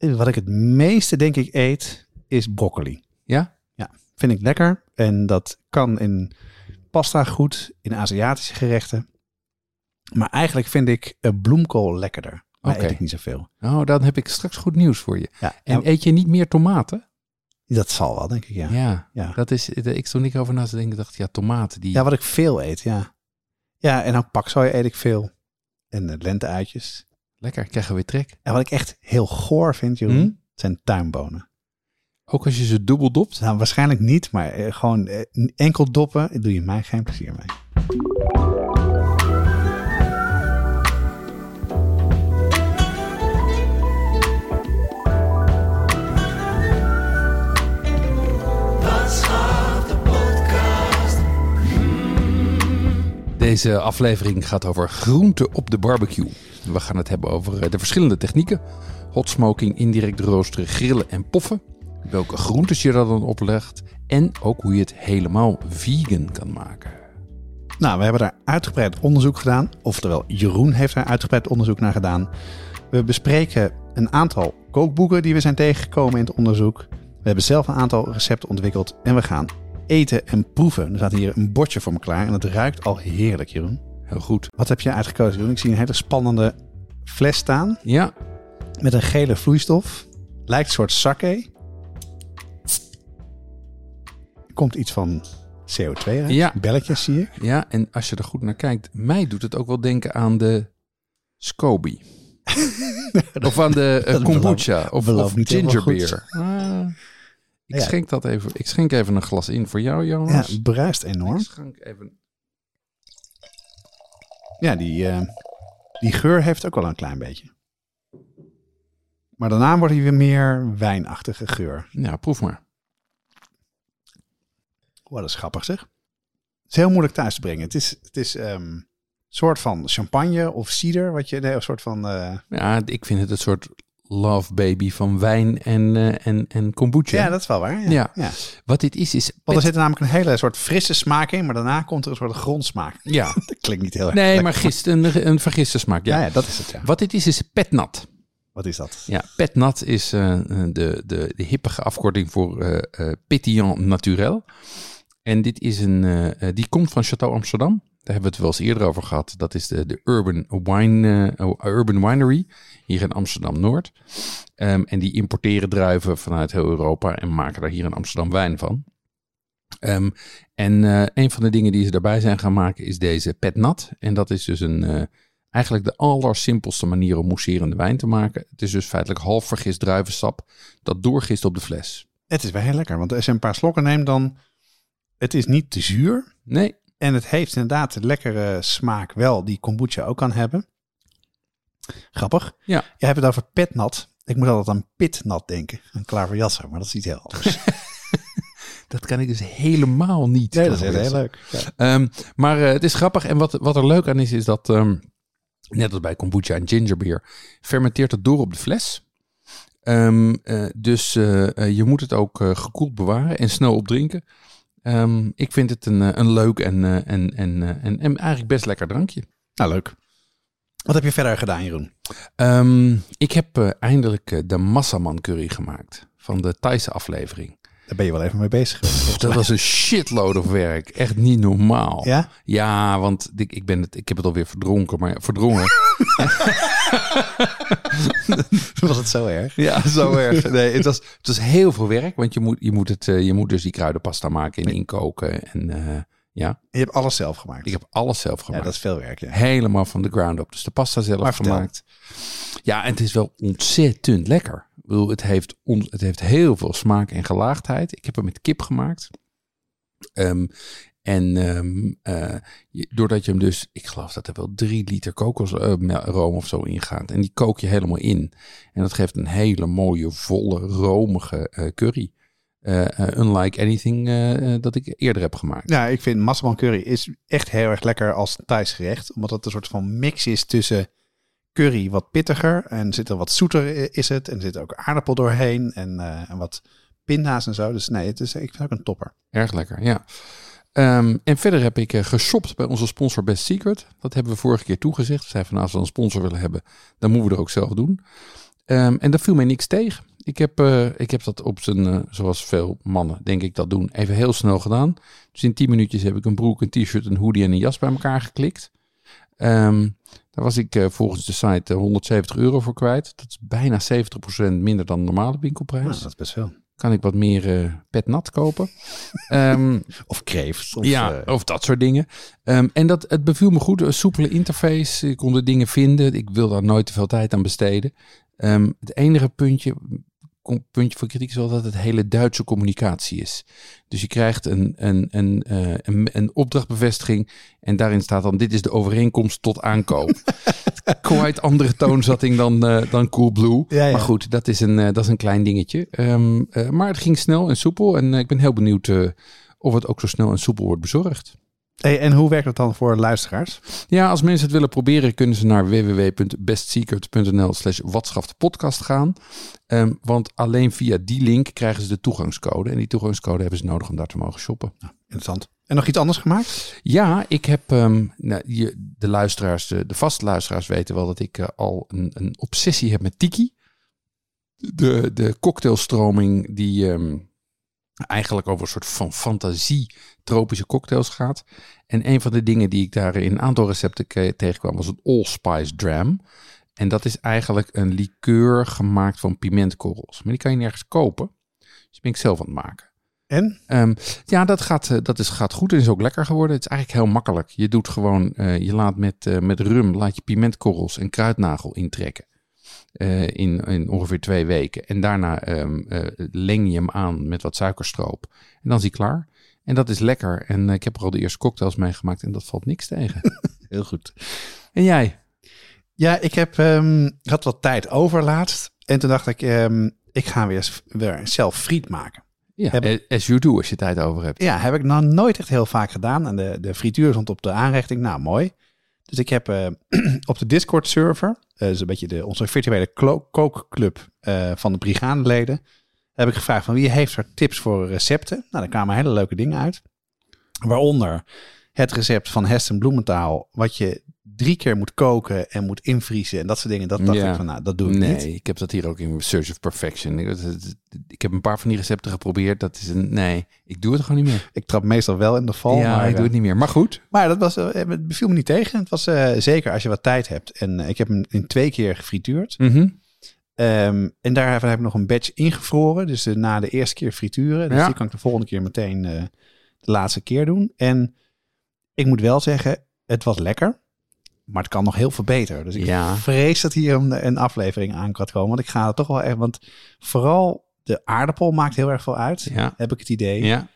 Wat ik het meeste denk ik eet is broccoli. Ja? Vind ik lekker en dat kan in pasta goed, in Aziatische gerechten. Maar eigenlijk vind ik eh, bloemkool lekkerder. Maar Oké. eet ik niet zoveel. Nou, dan heb ik straks goed nieuws voor je. Ja, En ja, eet je niet meer tomaten? dat zal wel, denk ik, ja. Ja. Ja. Dat is, ik stond niet over na te denken. Ik dacht, ja, tomaten. Die... Ja, wat ik veel eet, ja. Ja, en ook pakzooi eet ik veel. En de lenteuitjes. Lekker, krijgen we weer trek. En wat ik echt heel goor vind, Jeroen, Hm? zijn tuinbonen. Ook als je ze dubbel dopt. Nou, waarschijnlijk niet, maar eh, gewoon eh, enkel doppen, doe je mij geen plezier mee. Deze aflevering gaat over groente op de barbecue. We gaan het hebben over eh, de verschillende technieken. Hot smoking, indirect roosteren, grillen en poffen. Welke groentes je er dan oplegt. En ook hoe je het helemaal vegan kan maken. Nou, we hebben daar uitgebreid onderzoek gedaan. Oftewel, Jeroen heeft daar uitgebreid onderzoek naar gedaan. We bespreken een aantal kookboeken die we zijn tegengekomen in het onderzoek. We hebben zelf een aantal recepten ontwikkeld. En we gaan eten en proeven. Er staat hier een bordje voor me klaar. En het ruikt al heerlijk, Jeroen. Heel goed. Wat heb je uitgekozen, Jeroen? Ik zie een hele spannende fles staan. Ja, Met een gele vloeistof. Lijkt een soort sake. Komt iets van CO2 uit. Ja. Belletjes zie ik. ja, en als je er goed naar kijkt, mij doet het ook wel denken aan de Scoby. of aan de eh, kombucha of, of ginger beer. Ah, ik, Ja. schenk dat even, ik schenk even een glas in voor jou, Ja, Jonas. het bruist enorm. ik schenk even Ja, die, eh, die geur heeft ook wel een klein beetje. Maar daarna wordt hij weer meer wijnachtige geur. Ja, proef maar. Wat is grappig zeg. Het is heel moeilijk thuis te brengen. Het is, het is ehm, een soort van champagne of cider. Wat je, nee, een soort van... eh, Ja, ik vind het een soort love baby van wijn en, eh, en, en kombucha. ja, dat is wel waar. Ja. Ja. Ja. Wat dit is, is... Want er zit namelijk een hele soort frisse smaak in. Maar daarna komt er een soort grondsmaak. Ja, Dat klinkt niet heel erg nee, lekker. maar gist, een, een vergiste smaak. Ja. Ja, dat is het ja. Wat dit is, is petnat. Wat is dat? Ja, petnat is eh, de, de, de hippige afkorting voor eh eh, pétillant naturel. En dit is een, die komt van Chateau Amsterdam. Daar hebben we het wel eens eerder over gehad. Dat is de, de Urban, Wine, eh, Urban Winery hier in Amsterdam-Noord. Ehm, en die importeren druiven vanuit heel Europa en maken daar hier in Amsterdam wijn van. Ehm, en eh, een van de dingen die ze daarbij zijn gaan maken is deze petnat. En dat is dus een, eh, eigenlijk de allersimpelste manier om mousserende wijn te maken. Het is dus feitelijk half vergist druivensap dat doorgist op de fles. Het is wel heel lekker. Want als je een paar slokken neemt dan... Het is niet te zuur. Nee, En het heeft inderdaad de lekkere smaak wel die kombucha ook kan hebben. Grappig. Ja. Jij hebt het over petnat. Ik moet altijd aan pitnat denken. Een klaverjasser, maar dat is iets heel anders. dat kan ik dus helemaal niet. Nee, dat is heel leuk. Ja. Ehm, maar eh, het is grappig. En wat, wat er leuk aan is, is dat, ehm, net als bij kombucha en gingerbeer, fermenteert het door op de fles. Ehm, eh, dus eh, eh, je moet het ook eh, gekoeld bewaren en snel opdrinken. Ehm, ik vind het een, eh, een leuk en, eh, en, en, eh, en, en eigenlijk best lekker drankje. Nou, leuk. Wat heb je verder gedaan, Jeroen? Ehm, ik heb eindelijk de massaman curry gemaakt van de Thaise aflevering. Daar ben je wel even mee bezig geweest. Dat was een shitload of werk. Echt niet normaal. Ja? Ja, want ik, ik, ben het, ik heb het alweer verdronken, maar verdrongen. Was het zo erg? ja, zo erg. Nee, het was, het was heel veel werk, want je moet, je moet, het, eh, je moet dus die kruidenpasta maken en inkoken. En eh, ja, Je hebt alles zelf gemaakt. ik heb alles zelf ja, gemaakt. dat is veel werk. Ja. Helemaal van de ground up. Dus de pasta zelf Maar gemaakt. Ja, en het is wel ontzettend lekker. Bedoel, het heeft, on, het heeft heel veel smaak en gelaagdheid. Ik heb hem met kip gemaakt. Ehm, En ehm, eh, doordat je hem dus, ik geloof dat er wel drie liter kokosroom of zo ingaat. En die kook je helemaal in. En dat geeft een hele mooie, volle, romige eh, curry. Eh, unlike anything dat ik eerder heb gemaakt. Ja, ik vind massaman curry is echt heel erg lekker als Thais gerecht. Omdat het een soort van mix is tussen curry wat pittiger. En zit er wat zoeter is het. En er zit ook aardappel doorheen. En, eh, en wat pinda's en zo. Dus nee, het is, ik vind ook een topper. Erg lekker, ja. Ehm, en verder heb ik eh, geshopt bij onze sponsor Best Secret. Dat hebben we vorige keer toegezegd. Zeiden van als we een sponsor willen hebben, dan moeten we er ook zelf doen. Ehm, en daar viel mij niks tegen. Ik heb, eh, ik heb dat op zijn, zoals veel mannen denk ik dat doen, even heel snel gedaan. Dus in 10 minuutjes heb ik een broek, een t-shirt, een hoodie en een jas bij elkaar geklikt. Ehm, daar was ik eh, volgens de site eh, 170 euro voor kwijt. Dat is bijna 70% minder dan de normale winkelprijs. Nou, dat is best veel. Kan ik wat meer eh, pet nat kopen. Ehm, Of kreeft. Of, ja, eh, of dat soort dingen. Ehm, en dat, het beviel me goed. Een soepele interface. Ik kon de dingen vinden. Ik wil daar nooit te veel tijd aan besteden. Het enige puntje, puntje van kritiek is wel dat het hele Duitse communicatie is. Dus je krijgt een, een, een, eh, een, een opdrachtbevestiging. En daarin staat dan: dit is de overeenkomst tot aankoop. Quite andere toonzetting dan, eh dan Coolblue. Ja, ja. Maar goed, dat is een, eh, dat is een klein dingetje. Ehm, eh, maar het ging snel en soepel. En ik ben heel benieuwd of het ook zo snel en soepel wordt bezorgd. Hey, en hoe werkt het dan voor luisteraars? Ja, als mensen het willen proberen, kunnen ze naar www.bestsecret.nl slash podcast gaan. Ehm, want alleen via die link krijgen ze de toegangscode. En die toegangscode hebben ze nodig om daar te mogen shoppen. Interessant. En nog iets anders gemaakt? Ja, ik heb ehm, nou, je, de luisteraars, de, de vaste luisteraars weten wel dat ik eh, al een, een obsessie heb met tiki. De, de cocktailstroming die ehm, eigenlijk over een soort van fantasie tropische cocktails gaat. En een van de dingen die ik daar in een aantal recepten tegenkwam was een allspice dram. En dat is eigenlijk een liqueur gemaakt van pimentkorrels. Maar die kan je nergens kopen. Dus ben ik zelf aan het maken. En? Ehm, ja, dat, gaat, eh, dat is, gaat goed en is ook lekker geworden. Het is eigenlijk heel makkelijk. Je doet gewoon, eh, je laat met, eh, met rum, laat je pimentkorrels en kruidnagel intrekken. Eh, in, in ongeveer twee weken. En daarna eh, leng je hem aan met wat suikerstroop. En dan is hij klaar. En dat is lekker. En eh, ik heb er al de eerste cocktails meegemaakt en dat valt niks tegen. Heel goed. en jij? Ja, ik heb, ehm, had wat tijd over laatst. En toen dacht ik, ehm, ik ga weer, weer zelf friet maken. Ja, Heb- as you do als je tijd over hebt. Ja, heb ik nou nooit echt heel vaak gedaan. En de, de frituur stond op de aanrichting. Nou, mooi. Dus ik heb eh, op de Discord-server, eh is een beetje de, onze virtuele kookclub eh, van de brigadeleden, heb ik gevraagd van wie heeft er tips voor recepten. Nou, daar kwamen hele leuke dingen uit. Waaronder het recept van Heston Bloementaal, wat je drie keer moet koken en moet invriezen en dat soort dingen. Dat dacht Ja. ik van, nou, dat doe ik nee, niet. ik heb dat hier ook in Search of Perfection. Ik, heb een paar van die recepten geprobeerd. Dat is een nee, ik doe het gewoon niet meer. Ik trap meestal wel in de val. ja, maar, ik doe eh, het niet meer. Maar goed. Maar dat was, eh, het beviel me niet tegen. Het was eh, zeker als je wat tijd hebt. En eh, ik heb hem in twee keer gefrituurd. Mhm. Ehm, en daar heb ik nog een batch ingevroren. Dus eh, na de eerste keer frituren. Dus Ja. die kan ik de volgende keer meteen eh, de laatste keer doen. En ik moet wel zeggen, het was lekker. Maar het kan nog heel veel beter. Dus ik Ja. vrees dat hier een, een aflevering aan kan komen. Want ik ga er toch wel echt... Want vooral de aardappel maakt heel erg veel uit. Ja. Heb ik het idee. Ja.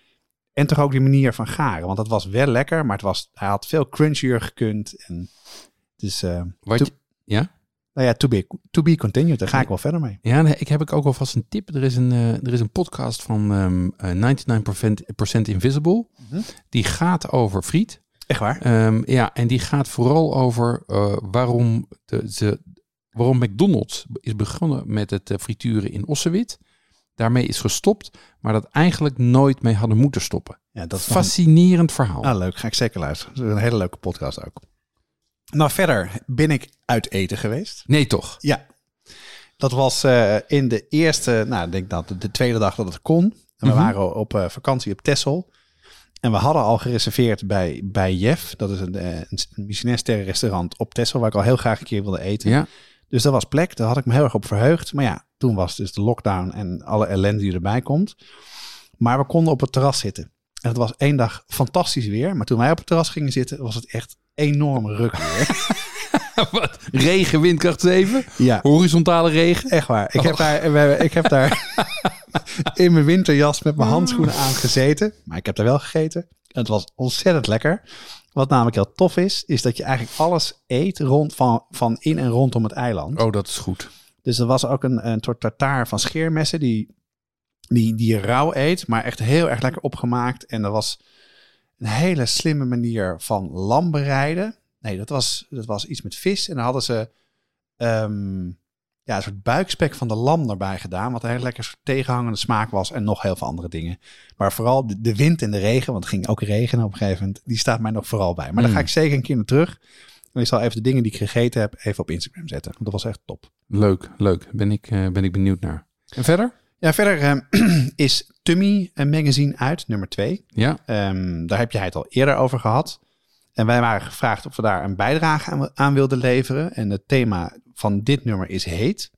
En toch ook die manier van garen. Want dat was wel lekker, maar het was, hij had veel crunchier gekund. En dus, eh, Wat To- ja? nou ja, to be, to be continued. Daar ga ik wel verder mee. Ja, nee, ik heb ik ook alvast een tip. Er is een, eh, er is een podcast van eh, 99% Invisible. Mhm. Die gaat over friet. Echt waar? Ehm, ja, en die gaat vooral over eh, waarom, de, waarom McDonald's is begonnen met het eh, frituren in ossewit. Daarmee is gestopt, maar dat eigenlijk nooit mee hadden moeten stoppen. Ja, dat is nog een- Fascinerend verhaal. Ah, leuk. Ga ik zeker luisteren. Dat is een hele leuke podcast ook. Nou, verder ben ik uit eten geweest. Nee, toch? Ja. Dat was eh, in de eerste, nou, ik denk dat de tweede dag dat het kon. En we Mhm. waren op vakantie op Texel. En we hadden al gereserveerd bij, bij Jeff. Dat is een, eh, een Michelin-sterren restaurant op Texel, waar ik al heel graag een keer wilde eten. Ja. Dus dat was plek. Daar had ik me heel erg op verheugd. Maar ja, toen was dus de lockdown en alle ellende die erbij komt. Maar we konden op het terras zitten. En het was één dag fantastisch weer. Maar toen wij op het terras gingen zitten, was het echt enorme ruk weer. Wat? Regen, windkracht 7? ja, Horizontale regen? echt waar. Ik heb daar, we hebben- ik heb daar in mijn winterjas met mijn handschoenen aan gezeten. Maar ik heb daar wel gegeten. Het was ontzettend lekker. Wat namelijk heel tof is, is dat je eigenlijk alles eet rond van, van in en rondom het eiland. Oh, dat is goed. Dus er was ook een, een soort tartaar van scheermessen die, die, die je rauw eet, maar echt heel erg lekker opgemaakt. En er was een hele slimme manier van lam bereiden. Nee, dat was, dat was iets met vis. En dan hadden ze ehm, ja, een soort buikspek van de lam erbij gedaan. Wat een heel lekker soort tegenhangende smaak was. En nog heel veel andere dingen. Maar vooral de, de wind en de regen, want het ging ook regenen op een gegeven moment. Die staat mij nog vooral bij. Maar daar ga ik zeker een keer naar terug. En ik zal even de dingen die ik gegeten heb even op Instagram zetten. Want dat was echt top. Leuk, leuk. Ben ik, eh, ben ik benieuwd naar. En verder? Ja, verder ehm, is Tummy een magazine uit, nummer 2. Ja, Ehm, daar heb jij het al eerder over gehad. En wij waren gevraagd of we daar een bijdrage aan, aan wilden leveren. En het thema van dit nummer is heet.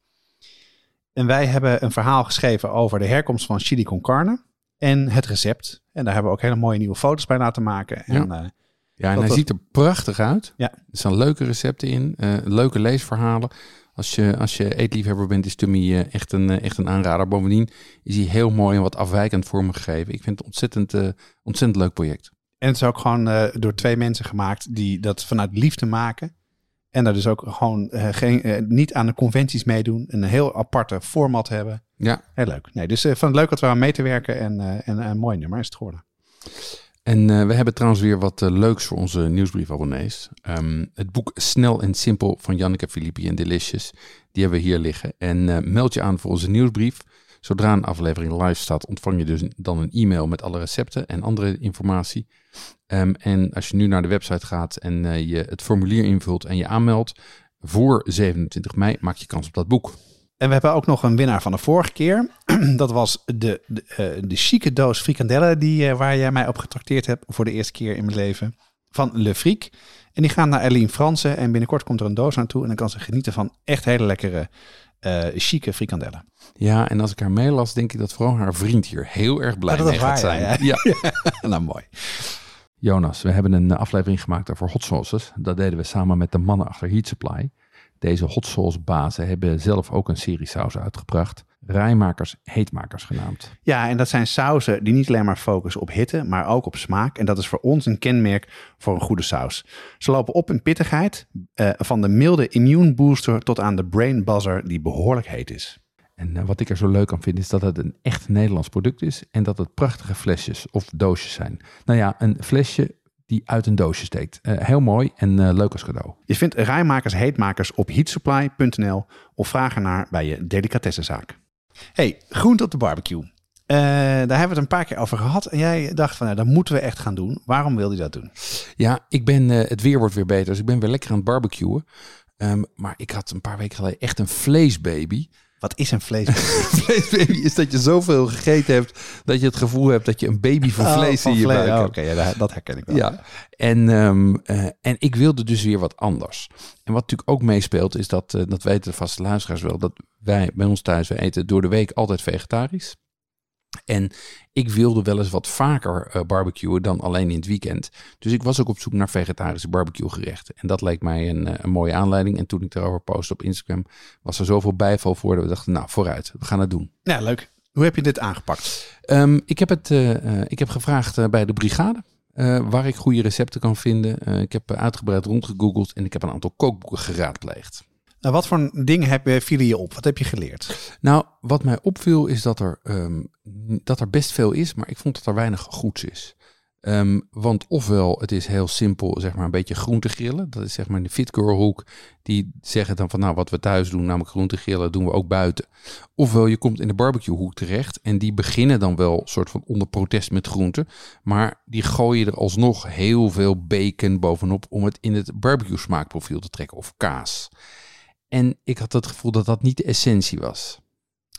En wij hebben een verhaal geschreven over de herkomst van chili con carne en het recept. En daar hebben we ook hele mooie nieuwe foto's bij laten maken. En, eh, ja en Dat hij was- ziet er prachtig uit. Ja. Er staan leuke recepten in, eh, leuke leesverhalen. Als je, als je eetliefhebber bent, is Tummy eh, echt, een, echt een aanrader. Bovendien is hij heel mooi en wat afwijkend vormgegeven. Ik vind het ontzettend, ontzettend leuk project. En het is ook gewoon eh, door twee mensen gemaakt die dat vanuit liefde maken. En daar dus ook gewoon eh, geen, eh, niet aan de conventies meedoen. Een heel aparte format hebben. Ja, Heel leuk. Nee, dus ik vond het leuk dat we aan mee te werken. En, en een mooi nummer is het geworden. En we hebben trouwens weer wat leuks voor onze nieuwsbriefabonnees. Ehm, het boek Snel en Simpel van Janneke Filippi en Delicious. Die hebben we hier liggen. En meld je aan voor onze nieuwsbrief. Zodra een aflevering live staat, ontvang je dus dan een e-mail met alle recepten en andere informatie. Ehm, en als je nu naar de website gaat en eh, je het formulier invult en je aanmeldt voor 27 mei, maak je kans op dat boek. En we hebben ook nog een winnaar van de vorige keer. Dat was de, de, eh, de chique doos frikandellen die, eh, waar jij mij op getrakteerd hebt voor de eerste keer in mijn leven. Van Le Friek. En die gaan naar Eline Fransen. En binnenkort komt er een doos naartoe. En dan kan ze genieten van echt hele lekkere, eh chique frikandellen. Ja, en als ik haar meelas, denk ik dat vooral haar vriend hier heel erg blij Ja, dat mee gaat zijn. ja, ja. nou, mooi. Jonas, we hebben een eh, aflevering gemaakt over hot sauces. Dat deden we samen met de mannen achter Heat Supply. Deze hot sauce bazen hebben zelf ook een serie saus uitgebracht. Rijmakers, heetmakers genaamd. Ja, en dat zijn sauzen die niet alleen maar focussen op hitte, maar ook op smaak. En dat is voor ons een kenmerk voor een goede saus. Ze lopen op in pittigheid, eh, van de milde immune booster tot aan de brain buzzer die behoorlijk heet is. En eh, wat ik er zo leuk aan vind is dat het een echt Nederlands product is. En dat het prachtige flesjes of doosjes zijn. Nou ja, een flesje die uit een doosje steekt. Eh, heel mooi en eh, leuk als cadeau. Je vindt rijmakers heetmakers op heatsupply.nl of vraag ernaar bij je delicatessenzaak. Hey, groente op de barbecue. Eh, daar hebben we het een paar keer over gehad. En jij dacht van, nou, dat moeten we echt gaan doen. Waarom wilde je dat doen? Ja, ik ben, eh, het weer wordt weer beter, dus ik ben weer lekker aan het barbecuen. Ehm, maar ik had een paar weken geleden echt een vleesbaby. Wat is een vlees? vleesbaby is dat je zoveel gegeten hebt dat je het gevoel hebt dat je een baby van vlees in je buik Oh, hebt. Oké, ja, dat- dat herken ik wel. Ja, en, ehm, eh, en ik wilde dus weer wat anders. En wat natuurlijk ook meespeelt is dat, eh, dat weten de vaste luisteraars wel, dat wij bij ons thuis, we eten door de week altijd vegetarisch. En ik wilde wel eens wat vaker eh, barbecuen dan alleen in het weekend. Dus ik was ook op zoek naar vegetarische barbecue gerechten. En dat leek mij een, eh, een mooie aanleiding. En toen ik daarover postte op Instagram, was er zoveel bijval voor dat we dachten, nou vooruit, we gaan het doen. Ja, leuk. Hoe heb je dit aangepakt? Ehm, ik, heb het, eh, ik heb gevraagd bij de brigade. waar ik goede recepten kan vinden. Ik heb uitgebreid rondgegoogeld en ik heb een aantal kookboeken geraadpleegd. Nou, wat voor dingen heb, je- vielen je op? Wat heb je geleerd? Nou, wat mij opviel is dat er, ehm, dat er best veel is, maar ik vond dat er weinig goeds is. Ehm, want ofwel, het is heel simpel, zeg maar een beetje groente grillen. Dat is zeg maar in de fit girl hoek. Die zeggen dan van, nou, wat we thuis doen, namelijk groente grillen, doen we ook buiten. Ofwel, je komt in de barbecue hoek terecht en die beginnen dan wel soort van onder protest met groenten. Maar die gooien er alsnog heel veel bacon bovenop om het in het barbecue smaakprofiel te trekken of kaas. En ik had het gevoel dat dat niet de essentie was.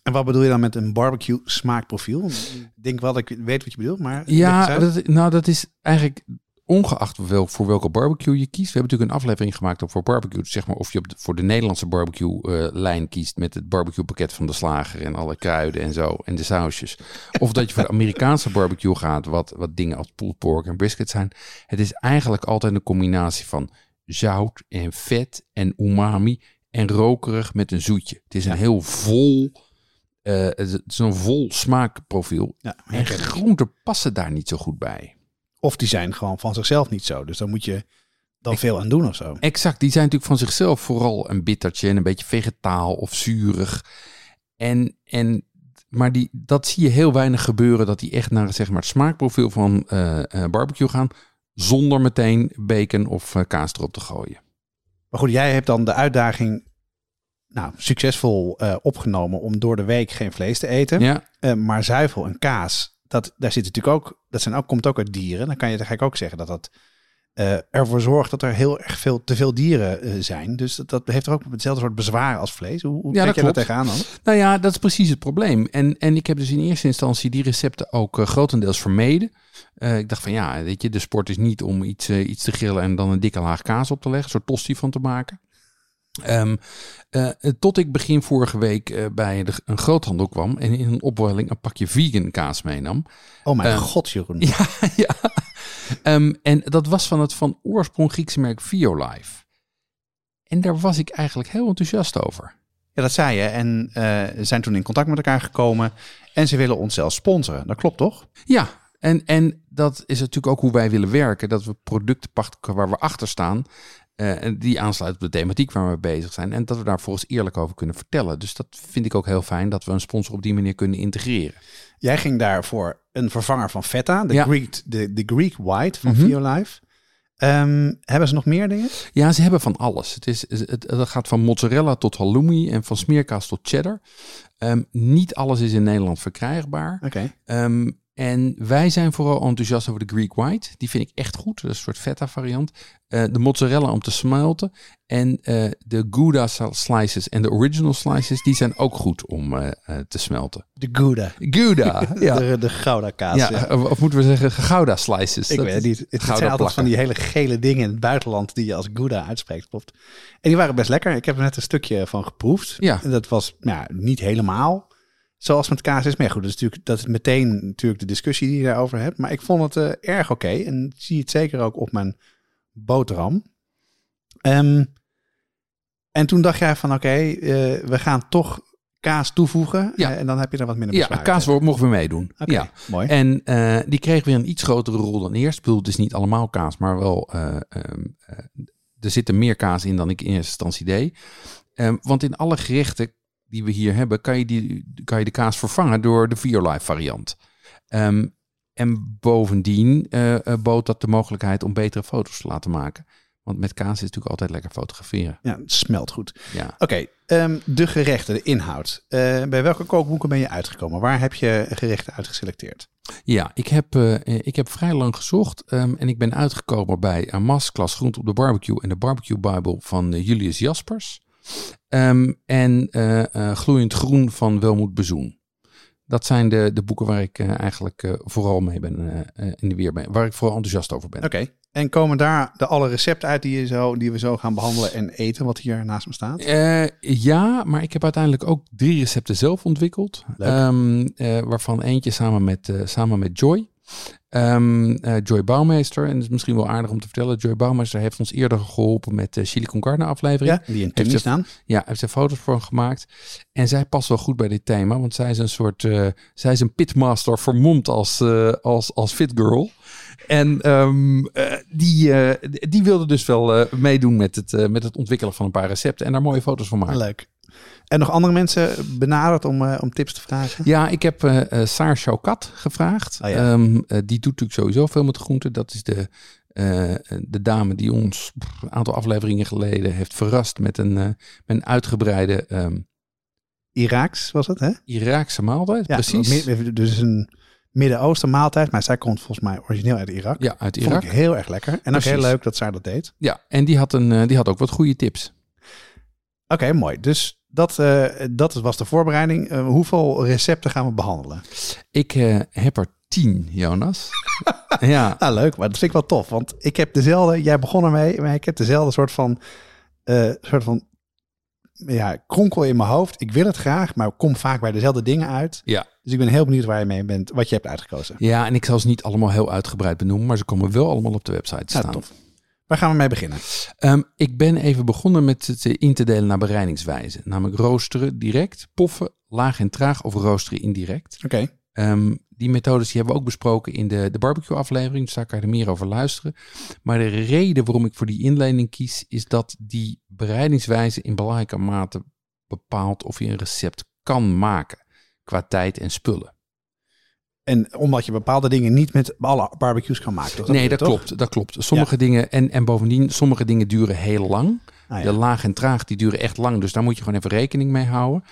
En wat bedoel je dan met een barbecue smaakprofiel? Ik denk wel dat ik weet wat je bedoelt, maar... Ja, dat, nou dat is eigenlijk ongeacht wel, voor welke barbecue je kiest. We hebben natuurlijk een aflevering gemaakt over barbecue. Dus zeg maar of je op de, voor de Nederlandse barbecue eh, lijn kiest met het barbecue pakket van de slager en alle kruiden en zo en de sausjes. Of dat je voor de Amerikaanse barbecue gaat, wat, wat dingen als pulled pork en brisket zijn. Het is eigenlijk altijd een combinatie van zout en vet en umami en rokerig met een zoetje. Het is een heel vol, het is een vol smaakprofiel. Ja, En groenten passen daar niet zo goed bij. Of die zijn gewoon van zichzelf niet zo. Dus dan moet je dan veel aan doen of zo. Exact, die zijn natuurlijk van zichzelf vooral een bittertje en een beetje vegetaal of zuurig. En, en, maar die, dat zie je heel weinig gebeuren, dat die echt naar zeg maar, het smaakprofiel van eh, eh, barbecue gaan, zonder meteen bacon of kaas erop te gooien. Maar goed, jij hebt dan de uitdaging nou, succesvol eh, opgenomen om door de week geen vlees te eten. Ja, Eh, maar zuivel en kaas, dat, daar zit natuurlijk ook, dat zijn ook, komt ook uit dieren. Dan kan je eigenlijk ook zeggen dat dat eh, ervoor zorgt dat er heel erg veel te veel dieren zijn. Dus dat, dat heeft er ook hetzelfde soort bezwaar als vlees. Hoe, hoe Ja, kijk dat daar tegenaan dan? Nou ja, dat is precies het probleem. En, en ik heb dus in eerste instantie die recepten ook grotendeels vermeden. Ik dacht van ja, weet je, de sport is niet om iets, iets te grillen en dan een dikke laag kaas op te leggen, een soort tosti van te maken. Ehm, eh, tot ik begin vorige week eh, bij de, een groothandel kwam en in een opwelling een pakje vegan kaas meenam. Oh mijn Eh, god, Jeroen. Ja, ja. Ehm, en dat was van het van oorsprong Griekse merk Violife. En daar was ik eigenlijk heel enthousiast over. Ja, dat zei je. En eh, zijn toen in contact met elkaar gekomen. En ze willen ons zelfs sponsoren. Dat klopt toch? Ja, en, en dat is natuurlijk ook hoe wij willen werken. Dat we producten pakken waar we achter staan. Eh, en die aansluiten op de thematiek waar we bezig zijn. En dat we daar volgens eerlijk over kunnen vertellen. Dus dat vind ik ook heel fijn dat we een sponsor op die manier kunnen integreren. Jij ging daar voor een vervanger van Feta. De, Ja. Greek, de, de Greek White van Mhm. Violife. Ehm, hebben ze nog meer dingen? Ja, ze hebben van alles. Het, is, het, het gaat van mozzarella tot halloumi en van smeerkaas tot cheddar. Ehm, niet alles is in Nederland verkrijgbaar. Oké. Ehm, en wij zijn vooral enthousiast over de Greek White. Die vind ik echt goed. Dat is een soort feta variant. Eh, de mozzarella om te smelten. En eh, de Gouda slices en de original slices, die zijn ook goed om eh, te smelten. De Gouda. Gouda, ja. De, de Gouda kaas. ja. ja. Of moeten we zeggen Gouda slices? Ik Dat weet het niet. Het, zijn altijd van die hele gele dingen in het buitenland die je als Gouda uitspreekt. Klopt. En die waren best lekker. Ik heb er net een stukje van geproefd. Ja. En dat was nou ja, niet helemaal zoals met kaas is. Ja, goed, dat is natuurlijk dat is meteen natuurlijk de discussie die je daarover hebt. Maar ik vond het eh, erg oké. En zie het zeker ook op mijn boterham. Ehm, en toen dacht jij van oké, eh, we gaan toch kaas toevoegen. Ja. Eh, en dan heb je er wat minder Ja, bezwaar kaas tegen. mogen we meedoen. Oké, Ja. mooi. En die kreeg weer een iets grotere rol dan eerst. Ik bedoel, het is niet allemaal kaas, maar wel. eh, ehm, eh, er zit er meer kaas in dan ik in eerste instantie deed. Ehm, want in alle gerechten die we hier hebben, kan je, die, kan je de kaas vervangen door de Violife variant. Ehm, en bovendien eh, eh, bood dat de mogelijkheid om betere foto's te laten maken. Want met kaas is het natuurlijk altijd lekker fotograferen. Ja, het smelt goed. Ja. Oké, ehm, de gerechten, de inhoud. Eh, bij welke kookboeken ben je uitgekomen? Waar heb je gerechten uitgeselecteerd? Ja, ik heb, ik heb vrij lang gezocht ehm, en ik ben uitgekomen bij een masterclass Groente op de Barbecue en de Barbecue Bible van Julius Jaspers. Ehm, en eh, eh, Gloeiend Groen van Welmoed Bezoen. Dat zijn de, de boeken waar ik eh, eigenlijk vooral mee ben in de weer ben, waar ik vooral enthousiast over ben. Oké, en komen daar de alle recepten uit die, je zo, die we zo gaan behandelen en eten, wat hier naast me staat? Ja, maar ik heb uiteindelijk ook drie recepten zelf ontwikkeld. Ehm, eh, waarvan eentje samen met, samen met Joy. Ehm, eh, Joy Bouwmeester. En dat is misschien wel aardig om te vertellen. Joy Bouwmeester heeft ons eerder geholpen met de Chili con Carne aflevering. Ja, die in Heeft ze- staan. Ja, heeft ze foto's voor gemaakt. En zij past wel goed bij dit thema. Want zij is een soort, eh, zij is een pitmaster vermomd als, eh, als, als fit girl. En ehm, eh, die, eh, die wilde dus wel eh, meedoen met het, eh, met het ontwikkelen van een paar recepten. En daar mooie foto's van maken. Leuk. En nog andere mensen benaderd om, eh, om tips te vragen? Ja, ik heb eh, Saar Chaukat gevraagd. Oh ja. Ehm, eh, die doet natuurlijk sowieso veel met groenten. Dat is de, de dame die ons pff, een aantal afleveringen geleden heeft verrast met een, met een uitgebreide ehm, Iraaks was het, hè? Iraakse maaltijd. Ja, Precies. Dus een Midden-Oosten maaltijd, maar zij komt volgens mij origineel uit Irak. Ja, uit Vond Irak. ik heel erg lekker. En ook heel leuk dat zij dat deed. Ja, en die had, een, die had ook wat goede tips. Oké, mooi. Dus dat, eh, dat was de voorbereiding. Eh, hoeveel recepten gaan we behandelen? Ik eh, heb er tien, Jonas. ja, Nou, leuk, maar dat vind ik wel tof. Want ik heb dezelfde, jij begon ermee, maar ik heb dezelfde soort van, soort van ja, kronkel in mijn hoofd. Ik wil het graag, maar ik kom vaak bij dezelfde dingen uit. Ja. Dus ik ben heel benieuwd waar je mee bent, wat je hebt uitgekozen. ja, en ik zal ze niet allemaal heel uitgebreid benoemen, maar ze komen wel allemaal op de website te Ja, staan. tof. Waar gaan we mee beginnen? Ehm, ik ben even begonnen met het eh, in te delen naar bereidingswijze. Namelijk roosteren direct, poffen, laag en traag of roosteren indirect. Oké, Ehm, die methodes die hebben we ook besproken in de, de barbecue aflevering. Dus daar kan je er meer over luisteren. Maar de reden waarom ik voor die inleiding kies, is dat die bereidingswijze in belangrijke mate bepaalt of je een recept kan maken. Qua tijd en spullen. En omdat je bepaalde dingen niet met alle barbecues kan maken. Nee, dat klopt. Dat klopt. Sommige dingen, en, en bovendien, sommige dingen duren heel lang. Ah, ja. De laag en traag, die duren echt lang. Dus daar moet je gewoon even rekening mee houden.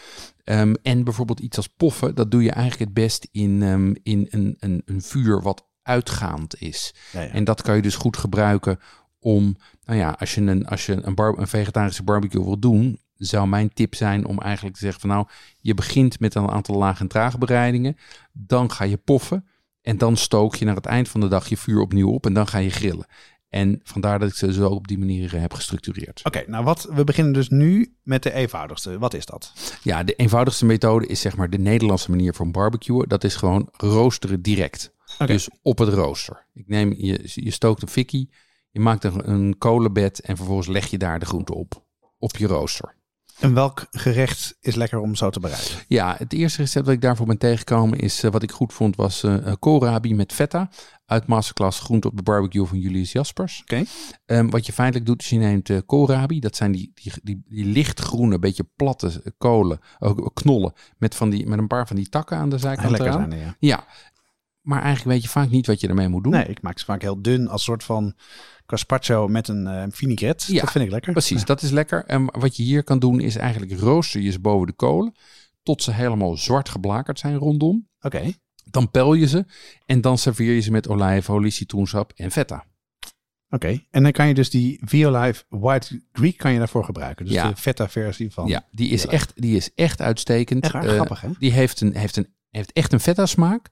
Ehm, en bijvoorbeeld iets als poffen, dat doe je eigenlijk het best in, ehm, in een, een, een vuur wat uitgaand is. Ja. En dat kan je dus goed gebruiken om, nou ja, als je een, als je een, bar, een vegetarische barbecue wil doen, zou mijn tip zijn om eigenlijk te zeggen van nou, je begint met een aantal laag en traag bereidingen, dan ga je poffen en dan stook je naar het eind van de dag je vuur opnieuw op en dan ga je grillen. En vandaar dat ik ze zo op die manier eh, heb gestructureerd. Oké, nou wat, we beginnen dus nu met de eenvoudigste. Wat is dat? Ja, de eenvoudigste methode is zeg maar de Nederlandse manier van barbecuen. Dat is gewoon roosteren direct. Dus op het rooster. Ik neem, je, je stookt een fikkie, je maakt er een kolenbed en vervolgens leg je daar de groente op. Op je rooster. En welk gerecht is lekker om zo te bereiden? Ja, het eerste recept dat ik daarvoor ben tegengekomen is, eh, wat ik goed vond, was eh, koolrabi met feta. Uit Masterclass Groente op de Barbecue van Julius Jaspers. Oké. Ehm, wat je feitelijk doet, is je neemt eh, koolrabi. Dat zijn die, die, die, die lichtgroene, beetje platte kolen, ook knollen. Met, van die, met een paar van die takken aan de En zijkant lekker zijn, ja. Ja, maar eigenlijk weet je vaak niet wat je ermee moet doen. Nee, ik maak ze vaak heel dun als soort van carpaccio met een eh vinaigrette. Ja, dat vind ik lekker. Precies, dat is lekker. En wat je hier kan doen is eigenlijk rooster je ze boven de kolen. Tot ze helemaal zwart geblakerd zijn rondom. Oké. Dan pel je ze en dan serveer je ze met olijfolie, citroensap en feta. Oké, en dan kan je dus die Violife White Greek kan je daarvoor gebruiken. Dus Ja. de feta versie van. Ja, die is, echt, die is echt uitstekend. Echt? Eh, Grappig, hè? Die heeft, een, heeft, een, heeft echt een feta smaak.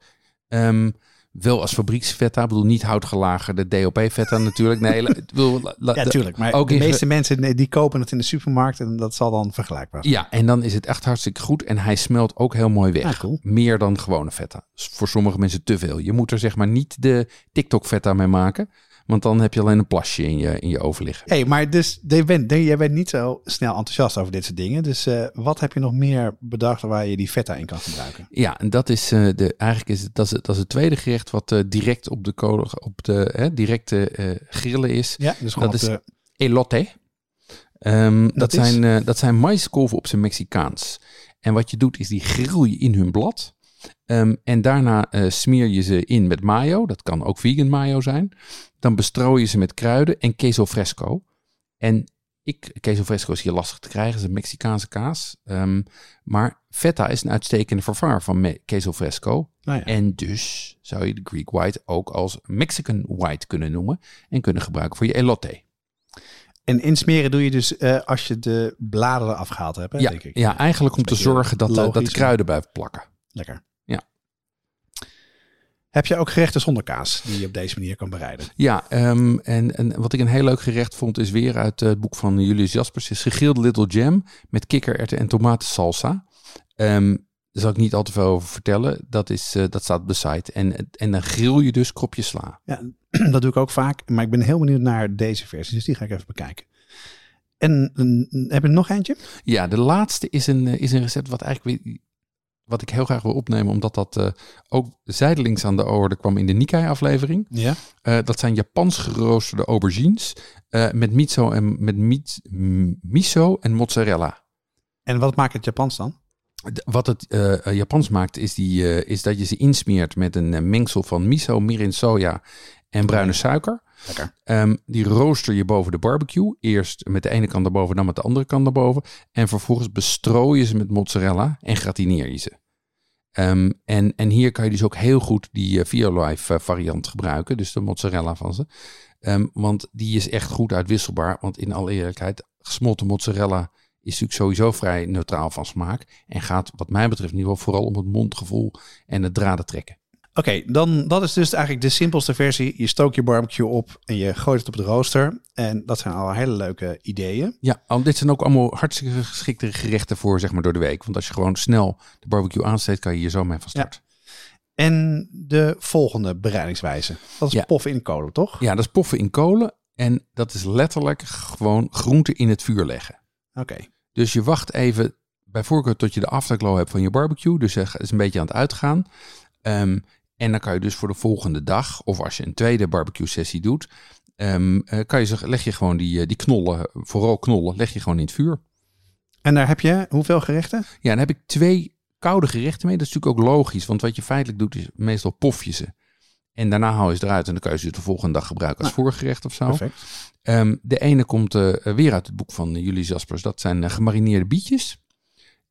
Ehm, wel als fabrieksfeta. Ik bedoel niet houtgelagerde DOP-feta natuurlijk. Nee, bedoel, la- la- Ja, de- tuurlijk. Maar ook de meeste mensen nee, die kopen het in de supermarkt en dat zal dan vergelijkbaar zijn. Ja, en dan is het echt hartstikke goed. En hij smelt ook heel mooi weg. Ah, cool. Meer dan gewone. Dus voor sommige mensen te veel. Je moet er zeg maar niet de TikTok-feta mee maken. Want dan heb je alleen een plasje in je, in je oven liggen. hey, maar dus je bent, jij bent niet zo snel enthousiast over dit soort dingen. Dus eh, wat heb je nog meer bedacht waar je die feta in kan gebruiken? Ja, en dat is eh, de, eigenlijk is het, dat is, dat is het tweede gerecht wat eh, direct op de kolen, op de hè, directe grillen is. Ja, dus gewoon Dat is- de- Elote. Ehm, dat, zijn, dat zijn maiskolven op zijn Mexicaans. En wat je doet is die grill je in hun blad. Ehm, en daarna eh, smeer je ze in met mayo. Dat kan ook vegan mayo zijn. Dan bestrooi je ze met kruiden en queso fresco. En ik, queso fresco is hier lastig te krijgen. Dat is een Mexicaanse kaas. Ehm, maar feta is een uitstekende vervanger van queso fresco. nou ja. En dus zou je de Greek White ook als Mexican White kunnen noemen. En kunnen gebruiken voor je elote. En insmeren doe je dus eh, als je de bladeren afgehaald hebt, hè, Ja, denk ik. ja, eigenlijk om te zorgen dat, de- dat de kruiden blijven plakken. Lekker. Heb je ook gerechten zonder kaas die je op deze manier kan bereiden? Ja, ehm, en, en wat ik een heel leuk gerecht vond is weer uit het boek van Julius Jaspers. Is gegrilde little jam met kikkererwten en tomatensalsa. Ehm daar zal ik niet al te veel over vertellen. Dat, is, eh, dat staat op de site. En, en dan grill je dus kropjes sla. Ja, dat doe ik ook vaak. Maar ik ben heel benieuwd naar deze versie. Dus die ga ik even bekijken. En heb je nog eentje? Ja, de laatste is een, eh, is een recept wat eigenlijk weer- wat ik heel graag wil opnemen. Omdat dat eh, ook zijdelings aan de orde kwam in de Nikkei-aflevering. Ja. Eh, dat zijn Japans geroosterde aubergines eh, met miso en met mit- miso en mozzarella. En wat maakt het Japans dan? Wat het Japans maakt is, die, is dat je ze insmeert met een mengsel van miso, mirin, soja en bruine suiker. Ehm, die rooster je boven de barbecue. Eerst met de ene kant erboven, dan met de andere kant erboven. En vervolgens bestrooi je ze met mozzarella en gratineer je ze. Ehm, en, en hier kan je dus ook heel goed die uh, Violife eh, variant gebruiken. Dus de mozzarella van ze. Ehm, want die is echt goed uitwisselbaar. Want in alle eerlijkheid, gesmolten mozzarella is natuurlijk sowieso vrij neutraal van smaak. En gaat wat mij betreft in ieder geval vooral om het mondgevoel en het draden trekken. Oké, dan dat is dus eigenlijk de simpelste versie. Je stookt je barbecue op en je gooit het op de rooster. En dat zijn al hele leuke ideeën. Ja, dit zijn ook allemaal hartstikke geschikte gerechten voor zeg maar door de week. Want als je gewoon snel de barbecue aansteekt, kan je hier zo mee van start. En de volgende bereidingswijze. Dat is Ja. poffen in kolen, toch? Ja, dat is poffen in kolen. En dat is letterlijk gewoon groenten in het vuur leggen. Oké. Dus je wacht even bij voorkeur tot je de afterglow hebt van je barbecue. Dus het is een beetje aan het uitgaan. Ehm, en dan kan je dus voor de volgende dag, of als je een tweede barbecue sessie doet, ehm, eh, kan je, zeg- leg je gewoon die, eh, die knollen, vooral knollen, leg je gewoon in het vuur. En daar heb je hoeveel gerechten? Ja, dan heb ik twee koude gerechten mee. Dat is natuurlijk ook logisch, want wat je feitelijk doet is meestal pof je ze. En daarna haal je ze eruit en dan kan je ze de volgende dag gebruiken als voorgerecht of zo. Perfect. Ehm, de ene komt eh, weer uit het boek van Julie Jaspers. Dat zijn gemarineerde bietjes.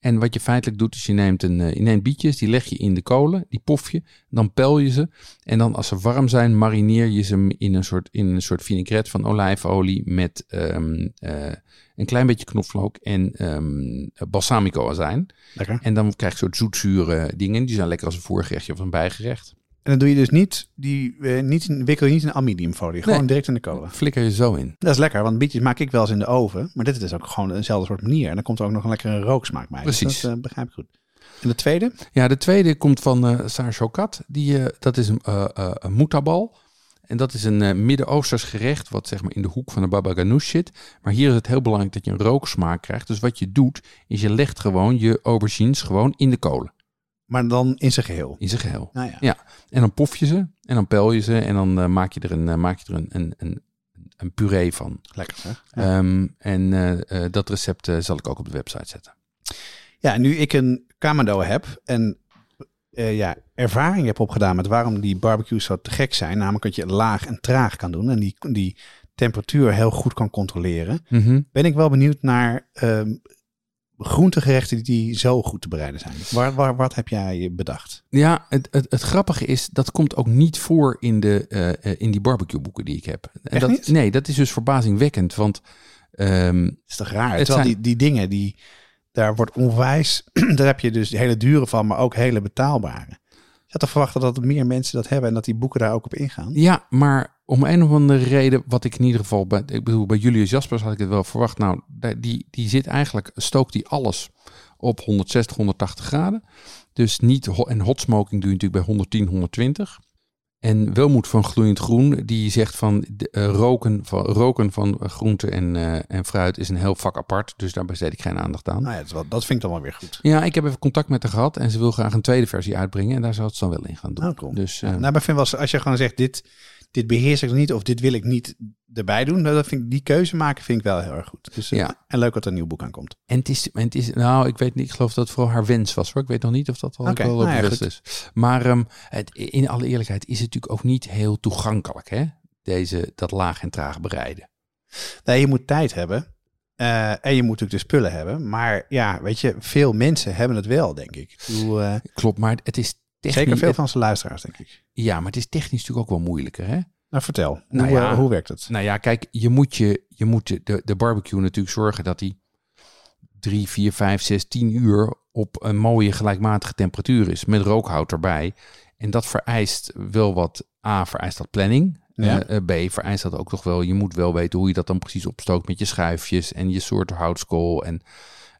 En wat je feitelijk doet, is je neemt, een, eh, je neemt bietjes, die leg je in de kolen, die pof je, dan pel je ze. En dan als ze warm zijn, marineer je ze in een soort, in een soort vinaigrette van olijfolie met ehm, eh, een klein beetje knoflook en ehm balsamico azijn. Lekker. En dan krijg je soort zoetzure dingen. Die zijn lekker als een voorgerechtje of een bijgerecht. En dan doe je dus niet, die, eh, niet in- wikkel je niet in aluminiumfolie. Gewoon Nee. direct in de kolen. Flikker je zo in. Dat is lekker, want bietjes maak ik wel eens in de oven. Maar dit is dus ook gewoon eenzelfde soort manier. En dan komt er ook nog een lekkere rooksmaak bij. Dus Precies. dat eh, begrijp ik goed. En de tweede? Ja, de tweede komt van eh Saar Shokat. Die, eh, dat is een, eh eh, een moetabal. En dat is een eh, Midden-Oosters gerecht, wat zeg maar in de hoek van de baba ganoush zit. Maar hier is het heel belangrijk dat je een rooksmaak krijgt. Dus wat je doet, is je legt gewoon je aubergines gewoon in de kolen. Maar dan in zijn geheel. In zijn geheel. Nou ja. Ja. En dan pof je ze en dan pel je ze en dan eh, maak je er een, eh, maak je er een, een, een, een puree van. Lekker zeg. Ja. Ehm, en eh, dat recept zal ik ook op de website zetten. Ja, nu ik een Kamado heb en ja, ervaring heb opgedaan met waarom die barbecues zo te gek zijn. Namelijk dat je laag en traag kan doen en die, die temperatuur heel goed kan controleren. Ben ik wel benieuwd naar ehm groentegerechten die zo goed te bereiden zijn. Waar, waar, wat heb jij bedacht? Ja, het, het, het grappige is, dat komt ook niet voor in, de, eh, in die barbecue boeken die ik heb. En Echt dat, niet? Nee, dat is dus verbazingwekkend. Want Dat is toch raar? Het zijn- die, die dingen, die, daar wordt onwijs, daar heb je dus hele dure van, maar ook hele betaalbare. Je had toch verwacht dat meer mensen dat hebben en dat die boeken daar ook op ingaan? ja, maar om een of andere reden, wat ik in ieder geval bij, ik bedoel, bij Julius Jaspers had ik het wel verwacht. Nou, die, die zit eigenlijk, stookt die alles op 160, 180 graden. Dus niet, en hot smoking doe je natuurlijk bij 110, 120. En Welmoed van Gloeiend Groen, die zegt van de, eh, roken van, roken van groente en, eh, en fruit is een heel vak apart. Dus daar besteed ik geen aandacht aan. Nou ja, dat, dat vind ik dan wel weer goed. Ja, ik heb even contact met haar gehad en ze wil graag een tweede versie uitbrengen. En daar zou het dan wel in gaan doen. Oh, cool. Dus eh, nou, maar ik vind wel, als je gewoon zegt, dit, dit beheers ik nog niet of dit wil ik niet erbij doen, nou, dat vind ik, die keuze maken vind ik wel heel erg goed. Dus, eh, Ja. En leuk dat er een nieuw boek aankomt. En het is, en het is, nou, ik weet niet, ik geloof dat het vooral haar wens was hoor. Ik weet nog niet of dat al Oké, wel nou ja, is. Maar ehm, het, in alle eerlijkheid is het natuurlijk ook niet heel toegankelijk, hè? Deze, dat laag en traag bereiden. Nee, je moet tijd hebben. eh, en je moet natuurlijk de spullen hebben. Maar ja, weet je, veel mensen hebben het wel, denk ik. Ik bedoel, eh, Klopt, maar het is technisch... zeker veel van zijn luisteraars, denk ik. ja, maar het is technisch natuurlijk ook wel moeilijker, hè? Nou, vertel. Nou hoe, ja. eh, hoe werkt het? Nou ja, kijk, je moet, je, je moet de, de barbecue natuurlijk zorgen dat die drie, vier, vijf, zes, tien uur op een mooie gelijkmatige temperatuur is. Met rookhout erbij. En dat vereist wel wat, A, vereist dat planning. Ja. Eh, eh, B, vereist dat ook toch wel, je moet wel weten hoe je dat dan precies opstookt met je schuifjes en je soort houtskool. En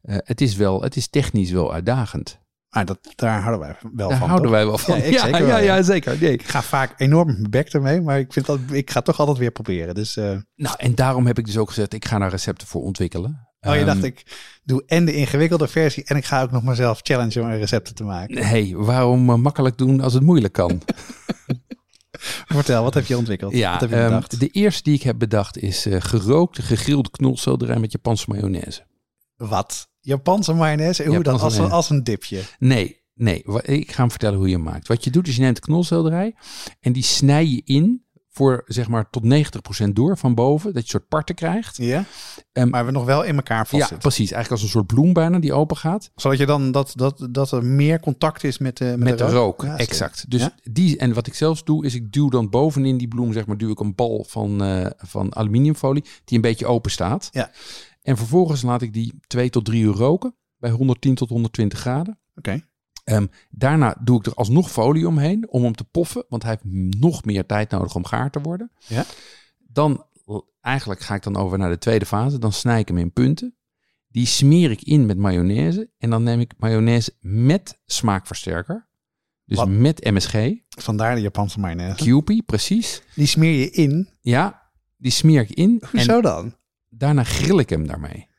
het is wel, het is technisch wel uitdagend. Maar dat, daar houden wij wel Daar van. houden toch? wij wel van. Ja, ik zeker wel, ja. zeker. Nee. Ik ga vaak enorm mijn bek ermee, maar ik, vind dat, ik ga toch altijd weer proberen. Dus, eh, Nou, en daarom heb ik dus ook gezegd, ik ga daar recepten voor ontwikkelen. oh, je Ehm, dacht, ik doe en de ingewikkelde versie en ik ga ook nog mezelf challengen om recepten te maken. hey, waarom eh, makkelijk doen als het moeilijk kan? Vertel, wat heb je ontwikkeld? Ja, wat heb je ehm, bedacht? de eerste die ik heb bedacht is eh, gerookte, gegrilde knolselderij met Japanse mayonaise. Wat? Japanse mayonaise? Hoe dan? Als, mayonaise. als een dipje. Nee, nee, ik ga hem vertellen hoe je hem maakt. Wat je doet is je neemt de knolselderij en die snij je in voor zeg maar tot 90% door van boven, dat je een soort parten krijgt. Ja? Ehm, maar we nog wel in elkaar vast Ja, precies. Eigenlijk als een soort bloem bijna die open gaat. Zodat je dan dat, dat, dat er meer contact is met de, met Met de rook, Ja, exact. Dus Ja? die, en wat ik zelfs doe, is ik duw dan bovenin die bloem, zeg maar, duw ik een bal van, eh, van aluminiumfolie, die een beetje open staat. Ja. En vervolgens laat ik die twee tot drie uur roken, bij 110 tot 120 graden. Oké. Ehm, daarna doe ik er alsnog folie omheen, om hem te poffen, want hij heeft nog meer tijd nodig om gaar te worden. Ja. Dan, eigenlijk ga ik dan over naar de tweede fase, dan snij ik hem in punten. Die smeer ik in met mayonaise en dan neem ik mayonaise met smaakversterker. Dus Wat? met MSG, Vandaar de Japanse mayonaise. Kewpie, precies. Die smeer je in. Ja, die smeer ik in Hoezo en dan? Daarna grill ik hem daarmee.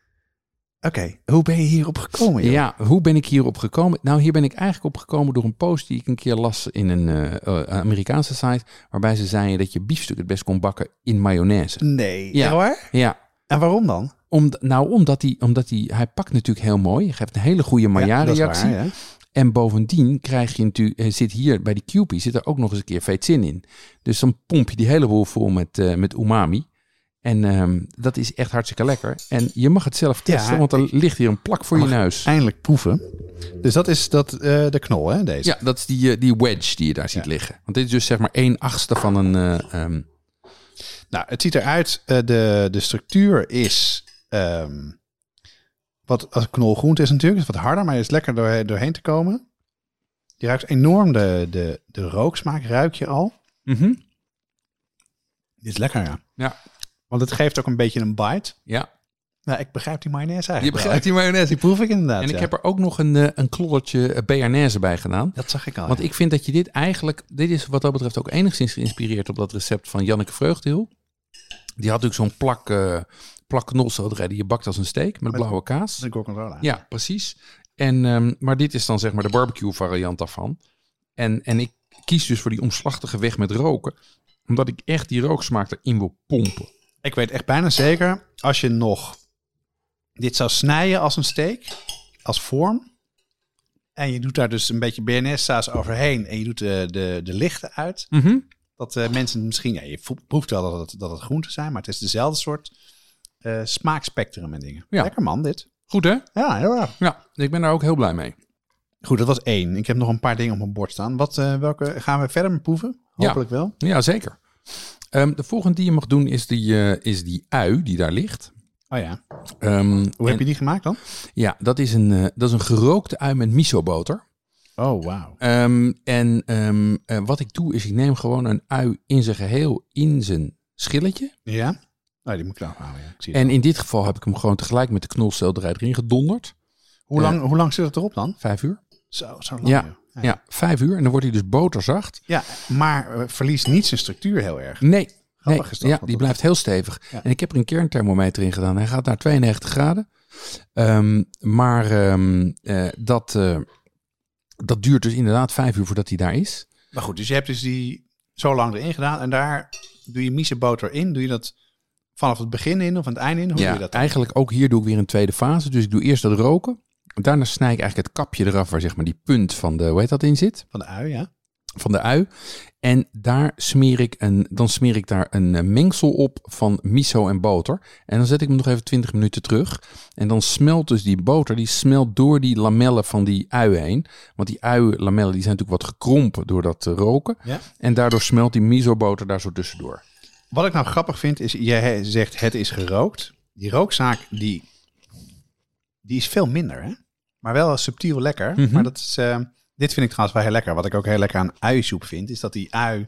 Oké, hoe ben je hierop gekomen? joh? Ja, hoe ben ik hierop gekomen? Nou, hier ben ik eigenlijk op gekomen door een post die ik een keer las in een eh, eh, Amerikaanse site. Waarbij ze zeiden dat je biefstuk het best kon bakken in mayonaise. Nee, Ja. waar? Ja, En waarom dan? om, nou, omdat hij, omdat hij, hij pakt natuurlijk heel mooi. Hij geeft een hele goede Ja, dat is Maillard-reactie. waar, ja. En bovendien krijg je natuurlijk, eh, zit hier bij die Kewpie zit er ook nog eens een keer veetzin in. Dus dan pomp je die hele boel vol met, met umami. En ehm, dat is echt hartstikke lekker. En je mag het zelf testen, Ja, want er ligt hier een plak voor je neus. Eindelijk proeven. Dus dat is dat, eh, de knol, hè, deze? Ja, dat is die, eh, die wedge die je daar ziet Ja. liggen. Want dit is dus zeg maar 1 achtste van een... eh, ehm, Nou, het ziet eruit, de, de structuur is ehm, wat als knolgroente is natuurlijk, is wat harder, maar het is lekker door, doorheen te komen. Je ruikt enorm de, de, de rooksmaak, ruik je al. mhm. Dit is lekker, ja. Ja. Want het geeft ook een beetje een bite. Ja, Nou, ik begrijp die mayonaise je eigenlijk begrijpt die mayonaise. Die proef ik inderdaad, En ik ja. heb er ook nog een, eh, een kloddertje eh, bearnaise bij gedaan. Dat zag ik al. Want ja. ik vind dat je dit eigenlijk, dit is wat dat betreft ook enigszins geïnspireerd op dat recept van Janneke Vreugdeel. Die had natuurlijk zo'n plak, eh plak knolselderij die je bakt als een steak met Met- blauwe kaas. Dat is een gorgonzola. Ja, precies. En, ehm, maar dit is dan zeg maar de barbecue variant daarvan. En, en ik kies dus voor die omslachtige weg met roken. Omdat ik echt die rooksmaak erin wil pompen. Ik weet echt bijna zeker, als je nog dit zou snijden als een steak, als vorm, en je doet daar dus een beetje BNS-saus overheen en je doet de, de, de lichten uit, dat eh, mensen misschien, ja, je proeft wel dat het, dat het groenten zijn, maar het is dezelfde soort eh, smaakspectrum en dingen. Ja. Lekker man, dit. Goed hè? Ja, heel erg. Ja, ik ben daar ook heel blij mee. Goed, dat was één. Ik heb nog een paar dingen op mijn bord staan. Wat, eh, welke gaan we verder met proeven? Ja. Hopelijk wel. Ja, zeker. Ehm, de volgende die je mag doen is die, eh, is die ui die daar ligt. Oh ja. Ehm, Hoe en- heb je die gemaakt dan? Ja, dat is een, eh, dat is een gerookte ui met miso-boter. Oh, wauw. Ehm, en eh, wat ik doe is ik neem gewoon een ui in zijn geheel in zijn schilletje. Ja? Oh, die moet ik nou houden. Ja. Ik zie het. En in dit geval heb ik hem gewoon tegelijk met de knolselderij erin gedonderd. hoe, lang, hoe lang zit het erop dan? Vijf uur. Zo, zo lang. Ja. Ja, vijf uur. En dan wordt hij dus boterzacht. Ja, maar eh, verliest niet zijn structuur heel erg. Nee. Nee, dat, ja, die blijft heel stevig. Ja. En ik heb er een kernthermometer in gedaan. Hij gaat naar 92 graden. Ehm, maar ehm, eh, dat, eh, dat duurt dus inderdaad vijf uur voordat hij daar is. Maar goed, dus je hebt dus die zo lang erin gedaan en daar doe je miso-boter in. Doe je dat vanaf het begin in of aan het einde in? Hoe doe ja, je dat dan? eigenlijk ook hier doe ik weer een tweede fase. Dus ik doe eerst dat roken. Daarna snij ik eigenlijk het kapje eraf waar zeg maar die punt van de, hoe heet dat in zit? Van de ui, ja. Van de ui. En daar smeer ik een, dan smeer ik daar een eh, mengsel op van miso en boter. En dan zet ik hem nog even 20 minuten terug. En dan smelt dus die boter, die smelt door die lamellen van die ui heen. Want die ui-lamellen die zijn natuurlijk wat gekrompen door dat eh, roken. Ja. En daardoor smelt die miso-boter daar zo tussendoor. Wat ik nou grappig vind, is jij zegt het is gerookt. Die rookzaak, die, die is veel minder, hè? Maar wel subtiel lekker. Mhm. Maar dat is, eh, dit vind ik trouwens wel heel lekker. Wat ik ook heel lekker aan uisoep vind, is dat die ui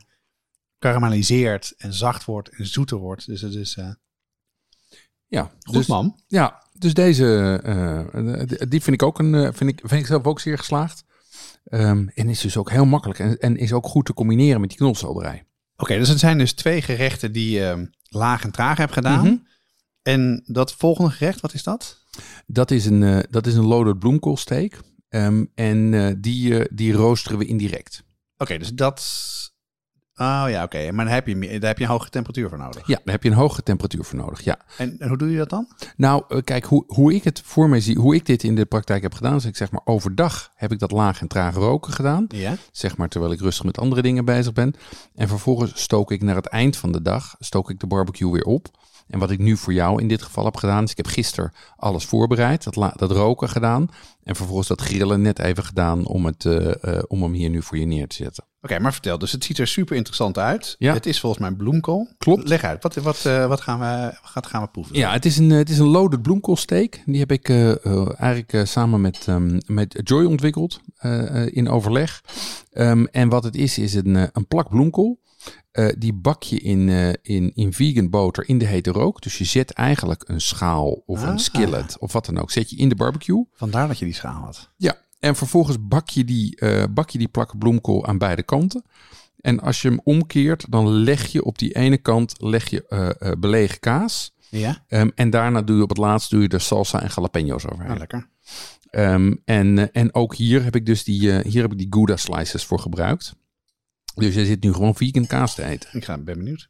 karamelliseert en zacht wordt en zoeter wordt. Dus het is eh, Ja, goed, dus, man. Ja, dus deze, eh, eh, die vind ik ook een, vind ik, vind ik zelf ook zeer geslaagd. Ehm, en is dus ook heel makkelijk en, en is ook goed te combineren met die knolselderij. Oké, dus het zijn dus twee gerechten die je laag en traag hebt gedaan. Mhm. En dat volgende gerecht, wat is dat? Dat is een, eh, dat is een loaded bloemkoolsteak. Ehm, en eh, die, eh, die roosteren we indirect. Oké, dus dat... Oh ja, oké. Maar daar heb, je, daar heb je een hoge temperatuur voor nodig. Ja, daar heb je een hoge temperatuur voor nodig. Ja. En, en hoe doe je dat dan? Nou, kijk, hoe, hoe ik het voor mij zie, hoe ik dit in de praktijk heb gedaan, is ik zeg maar overdag heb ik dat laag en traag roken gedaan. Ja. Zeg maar terwijl ik rustig met andere dingen bezig ben. En vervolgens stook ik naar het eind van de dag, stook ik de barbecue weer op. En wat ik nu voor jou in dit geval heb gedaan, is ik heb gisteren alles voorbereid, dat, dat roken gedaan. En vervolgens dat grillen net even gedaan om, het, eh, eh, om hem hier nu voor je neer te zetten. Oké, maar vertel. Dus het ziet er super interessant uit. Ja. Het is volgens mij bloemkool. Klopt. Leg uit. Wat, wat, eh, wat, gaan, we, wat gaan we proeven? Ja, het is een, het is een loaded bloemkoolsteak. Die heb ik eigenlijk samen met, ehm, met Joy ontwikkeld in overleg. Ehm, en wat het is, is een, een plak bloemkool. Eh, die bak je in, eh, in, in vegan boter in de hete rook. Dus je zet eigenlijk een schaal of Ah. een skillet of wat dan ook. Zet je in de barbecue. Vandaar dat je die schaal had. Ja. En vervolgens bak je die, eh, bak je die plak bloemkool aan beide kanten. En als je hem omkeert, dan leg je op die ene kant leg je, belegen kaas. Ja, Ehm, en daarna doe je op het laatst doe je er salsa en jalapenos overheen. nou, lekker. Ehm, en, en ook hier heb ik dus die, hier heb ik die Gouda slices voor gebruikt. Dus je zit nu gewoon vegan kaas te eten. Ik ga, ben benieuwd.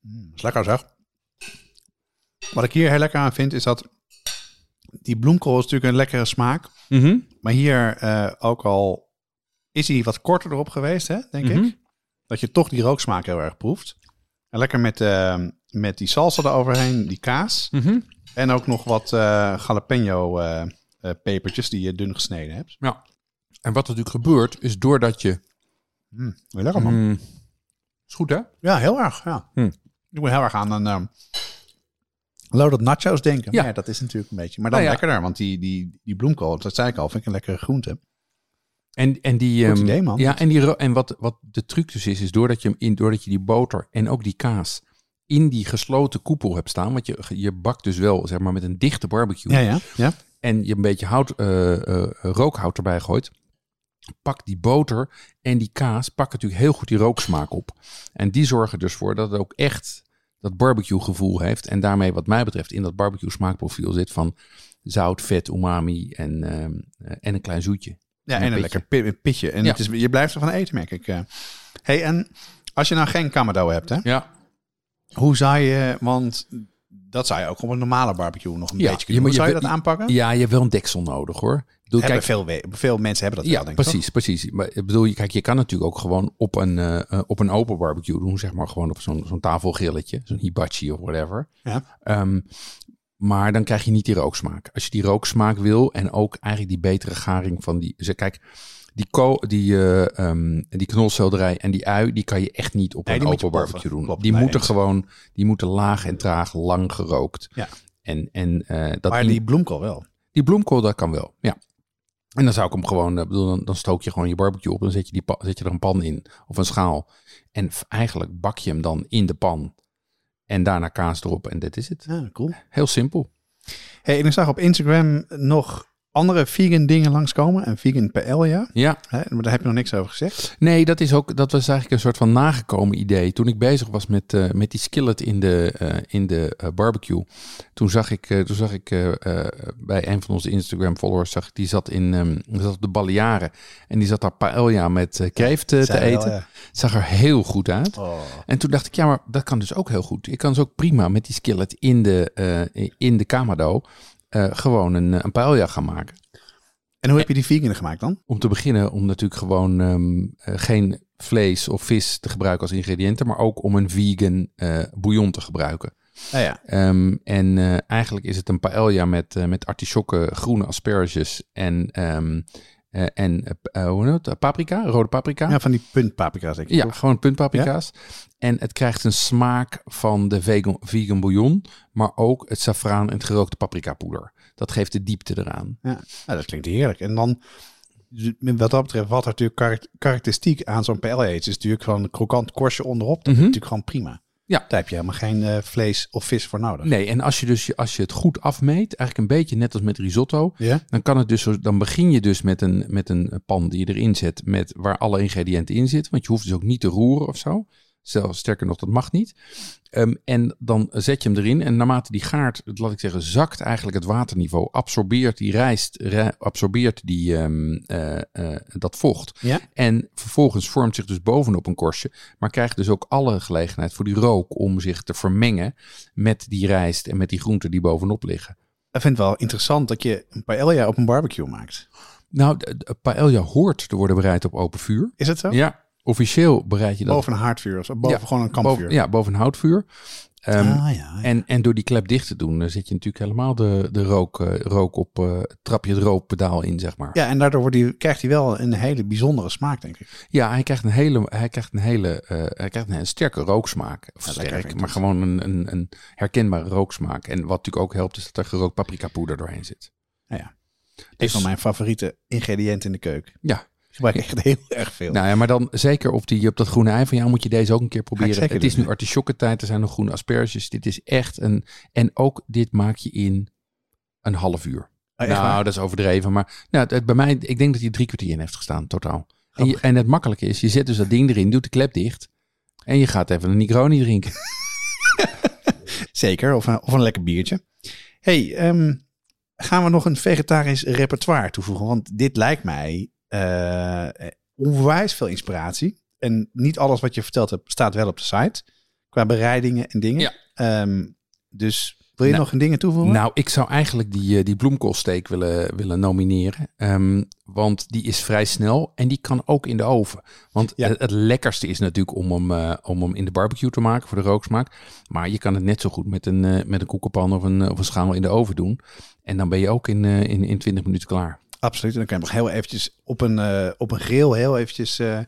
Mm, is lekker zeg. Wat ik hier heel lekker aan vind, is dat die bloemkool is natuurlijk een lekkere smaak. Maar hier eh, ook al is hij wat korter erop geweest, hè, denk Mhm. ik. Dat je toch die rooksmaak heel erg proeft. En lekker met, eh, met die salsa eroverheen, die kaas. Mhm. En ook nog wat eh jalapeno pepertjes die je dun gesneden hebt. Ja. En wat er natuurlijk gebeurt, is doordat je... Mm, weer lekker man. Mm, is goed hè? Ja, heel erg. Ja. Hm. Ik moet heel erg aan een um, loaded nachos denken. Ja. Ja. dat is natuurlijk een beetje. Maar dan Nou ja. lekkerder, want die, die, die bloemkool, dat zei ik al, vind ik een lekkere groente. En, en die, Goed ehm, idee, man. Ja, en, die, en wat, wat de truc dus is, is doordat je, hem in, doordat je die boter en ook die kaas in die gesloten koepel hebt staan. Want je, je bakt dus wel zeg maar met een dichte barbecue. Ja, ja. ja. En je een beetje hout, eh, eh, rookhout erbij gooit. Pak die boter en die kaas, pak natuurlijk heel goed die rooksmaak op. En die zorgen dus voor dat het ook echt dat barbecue gevoel heeft. En daarmee wat mij betreft in dat barbecue smaakprofiel zit van zout, vet, umami en, ehm, eh, en een klein zoetje. Ja, Een en een lekker pi- pitje. En Ja. het is, je blijft ervan eten, merk ik. eh. hey, en als je nou geen kamado hebt, hè, Ja, hoe zou je, want dat zou je ook op een normale barbecue nog een Ja, beetje je kunnen. moet- Hoe zou je je- dat aanpakken? ja je hebt wel een deksel nodig hoor. Ik bedoel, Hebben kijk, veel, veel mensen hebben dat Ja, wel, denk ik. precies, precies. Maar ik bedoel, je- kijk, je kan natuurlijk ook gewoon op een, eh, eh, op een open barbecue doen, zeg maar gewoon op zo'n zo'n tafelgrilletje, zo'n hibachi of whatever. Ja. Ehm, maar dan krijg je niet die rooksmaak. Als je die rooksmaak wil en ook eigenlijk die betere garing van die, dus kijk, die, ko, die, ehm, die knolselderij en die ui, die kan je echt niet op Nee, een open barbecue doen. Klopt, die nee, moeten eens. gewoon, die moeten laag en traag, lang gerookt. Ja. En, en eh, dat Maar die bloemkool wel. die bloemkool, dat kan wel, ja. En dan zou ik hem gewoon, eh, bedoel, dan, dan stook je gewoon je barbecue op. Dan zet je, die zet je er een pan in of een schaal. En eigenlijk bak je hem dan in de pan. En daarna kaas erop en dit is het. Ja, cool. Heel simpel. Hey, en ik zag op Instagram nog andere vegan dingen langskomen. En vegan paella. Ja, Hè, maar daar heb je nog niks over gezegd. nee, dat, is ook, dat was eigenlijk een soort van nagekomen idee. Toen ik bezig was met, eh, met die skillet in de, eh, in de eh, barbecue. Toen zag ik, toen zag ik bij een van onze Instagram followers, zag ik, die zat, in, ehm, zat op de Balearen. En die zat daar paella met kreeft te wel, eten. ja. zag er heel goed uit. Oh. En toen dacht ik, ja, maar dat kan dus ook heel goed. Ik kan dus ook prima met die skillet in de, in de kamado eh, gewoon een, een paella gaan maken. En hoe heb je die vegan gemaakt dan? Om te beginnen om natuurlijk gewoon ehm, eh, geen vlees of vis te gebruiken als ingrediënten, maar ook om een vegan eh, bouillon te gebruiken. Nou ja, Ehm, en eh, eigenlijk is het een paella met, eh, met artisjokken, groene asperges en, ehm, eh, en eh, hoe noem je het? paprika, rode paprika. ja van die puntpaprika's denk ik. Ja, toch? gewoon puntpaprika's. En het krijgt een smaak van de vegan, vegan bouillon, maar ook het safraan en het gerookte paprikapoeder. Dat geeft de diepte eraan. Ja. Nou, dat klinkt heerlijk. En dan, wat dat betreft, wat er natuurlijk karak- karakteristiek aan zo'n paella is, is natuurlijk gewoon een krokant korstje onderop. Dat Mhm. is natuurlijk gewoon prima. Ja. Daar heb je helemaal geen eh, vlees of vis voor nodig. Nee, en als je, dus, als je het goed afmeet, eigenlijk een beetje net als met risotto, Ja? dan kan het dus, zo- dan begin je dus met een, met een pan die je erin zet, met waar alle ingrediënten in zitten. Want je hoeft dus ook niet te roeren of zo. Zelfs sterker nog, dat mag niet. Ehm, en dan zet je hem erin. En naarmate die gaart, laat ik zeggen, zakt eigenlijk het waterniveau. Absorbeert die rijst, rij- absorbeert die, ehm, eh, eh, dat vocht. Ja. En vervolgens vormt zich dus bovenop een korstje. Maar krijgt dus ook alle gelegenheid voor die rook om zich te vermengen met die rijst en met die groenten die bovenop liggen. Ik vind het wel interessant dat je een paella op een barbecue maakt. Nou, paella hoort te worden bereid op open vuur. Is het zo? Ja, officieel bereid je dat Boven een haardvuur? Boven Ja, gewoon een kampvuur? boven, ja, boven een houtvuur. Ehm, ah, ja, ja. en, en door die klep dicht te doen, dan zet je natuurlijk helemaal de, de rook, eh, rook op, eh, trap je het rookpedaal in, zeg maar. ja, en daardoor wordt die, krijgt hij wel een hele bijzondere smaak, denk ik. Ja, hij krijgt een hele, hij krijgt een hele, eh, hij krijgt een sterke rooksmaak. Of Ja, sterk, maar gewoon een, een, een herkenbare rooksmaak. En wat natuurlijk ook helpt, is dat er gerookt paprikapoeder doorheen zit. Nou ja. Een Dus- van mijn favoriete ingrediënten in de keuken. Ja, gebruik echt heel erg veel. nou ja, maar dan zeker op, die, op dat groene ei van jou moet je deze ook een keer proberen. Het is nu artisjokkentijd, er zijn nog groene asperges. Dit is echt een, en ook dit maak je in een half uur. Oh, echt nou, dat is overdreven. Maar nou, het, bij mij, ik denk dat hij drie kwartier in heeft gestaan, totaal. En, je- en het makkelijke is, je zet dus dat ding erin, doet de klep dicht. En je gaat even een Negroni drinken. Zeker, of een, of een lekker biertje. hey, ehm, gaan we nog een vegetarisch repertoire toevoegen? Want dit lijkt mij eh, onwijs veel inspiratie. En niet alles wat je verteld hebt staat wel op de site. Qua bereidingen en dingen. Ja. Ehm, dus wil je Nou, nog een dingen toevoegen? Nou, ik zou eigenlijk die, eh, die bloemkoolsteak willen, willen nomineren. Ehm, want die is vrij snel en die kan ook in de oven. Want Ja. het, het lekkerste is natuurlijk om hem, eh, om hem in de barbecue te maken voor de rooksmaak. Maar je kan het net zo goed met een, met een koekenpan of een, of een schaal in de oven doen. En dan ben je ook in, in, in 20 minuten klaar. Absoluut. En dan kan je hem nog heel eventjes op een, eh, op een grill heel eventjes eh,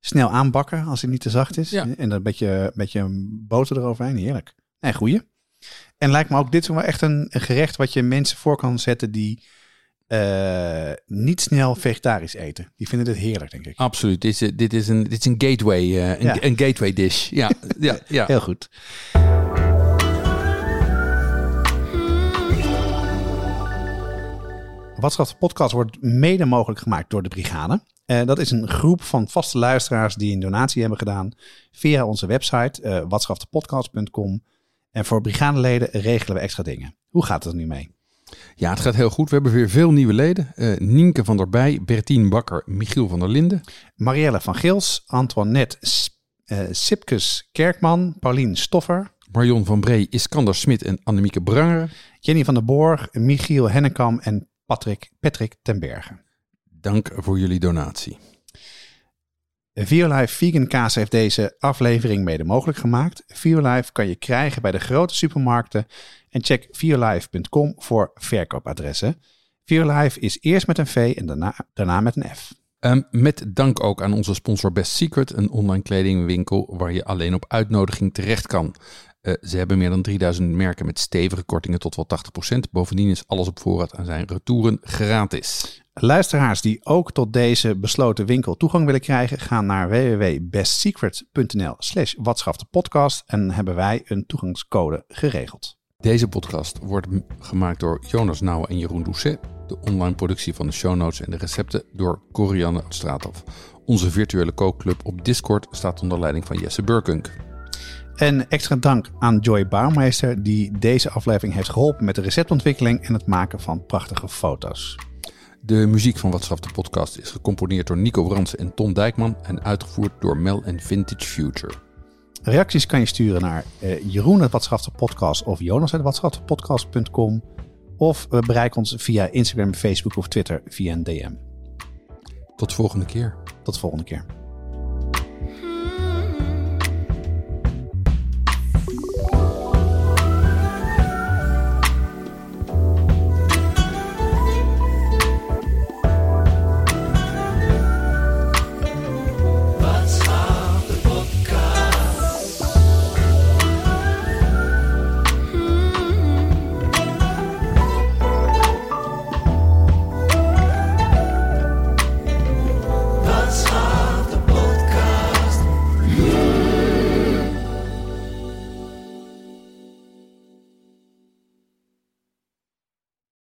snel aanbakken als hij niet te zacht is. Ja. En dan een beetje, een beetje boter eroverheen. Heerlijk. Nee, goeie. En lijkt me ook dit wel echt een, een gerecht wat je mensen voor kan zetten die eh, niet snel vegetarisch eten. Die vinden dit heerlijk, denk ik. Absoluut. Dit is, dit is, een, dit is een gateway, eh, een, Ja. een gateway dish. Ja, ja, ja. Heel goed. Watschaf de podcast wordt mede mogelijk gemaakt door de Brigade. Eh, dat is een groep van vaste luisteraars die een donatie hebben gedaan via onze website uh, watschaftepodcast.com. En voor brigadeleden regelen we extra dingen. Hoe gaat het er nu mee? Ja, het gaat heel goed. We hebben weer veel nieuwe leden. Eh Nienke van der Bij, Bertien Bakker, Michiel van der Linden. Marielle van Gils, Antoinette S- eh, Sipkes Kerkman, Paulien Stoffer, Marion van Bree, Iskander Smit en Annemieke Branger. Jenny van der Borg, Michiel Hennekam en Patrick, Patrick ten Berge. Dank voor jullie donatie. Violife Vegan Kaas heeft deze aflevering mede mogelijk gemaakt. Violife kan je krijgen bij de grote supermarkten en check violife.com voor verkoopadressen. Violife is eerst met een V en daarna, daarna met een F. Um, met dank ook aan onze sponsor Best Secret, een online kledingwinkel waar je alleen op uitnodiging terecht kan. Uh, ze hebben meer dan 3000 merken met stevige kortingen tot wel 80%. Bovendien is alles op voorraad en zijn retouren gratis. Luisteraars die ook tot deze besloten winkel toegang willen krijgen, gaan naar www.bestsecret.nl slash podcast en hebben wij een toegangscode geregeld. Deze podcast wordt gemaakt door Jonas Nouwen en Jeroen Doucet. De online productie van de show notes en de recepten door Corianne Straathof. Onze virtuele kookclub op Discord staat onder leiding van Jesse Burkunk. En extra dank aan Joy Bouwmeester die deze aflevering heeft geholpen met de receptontwikkeling en het maken van prachtige foto's. De muziek van Watschaf de podcast is gecomponeerd door Nico Bransen en Tom Dijkman en uitgevoerd door Mel en Vintage Future. Reacties kan je sturen naar uh, Jeroen podcast of Jonas podcast.com of uh, bereik ons via Instagram, Facebook of Twitter via een DM. Tot de volgende keer. Tot de volgende keer.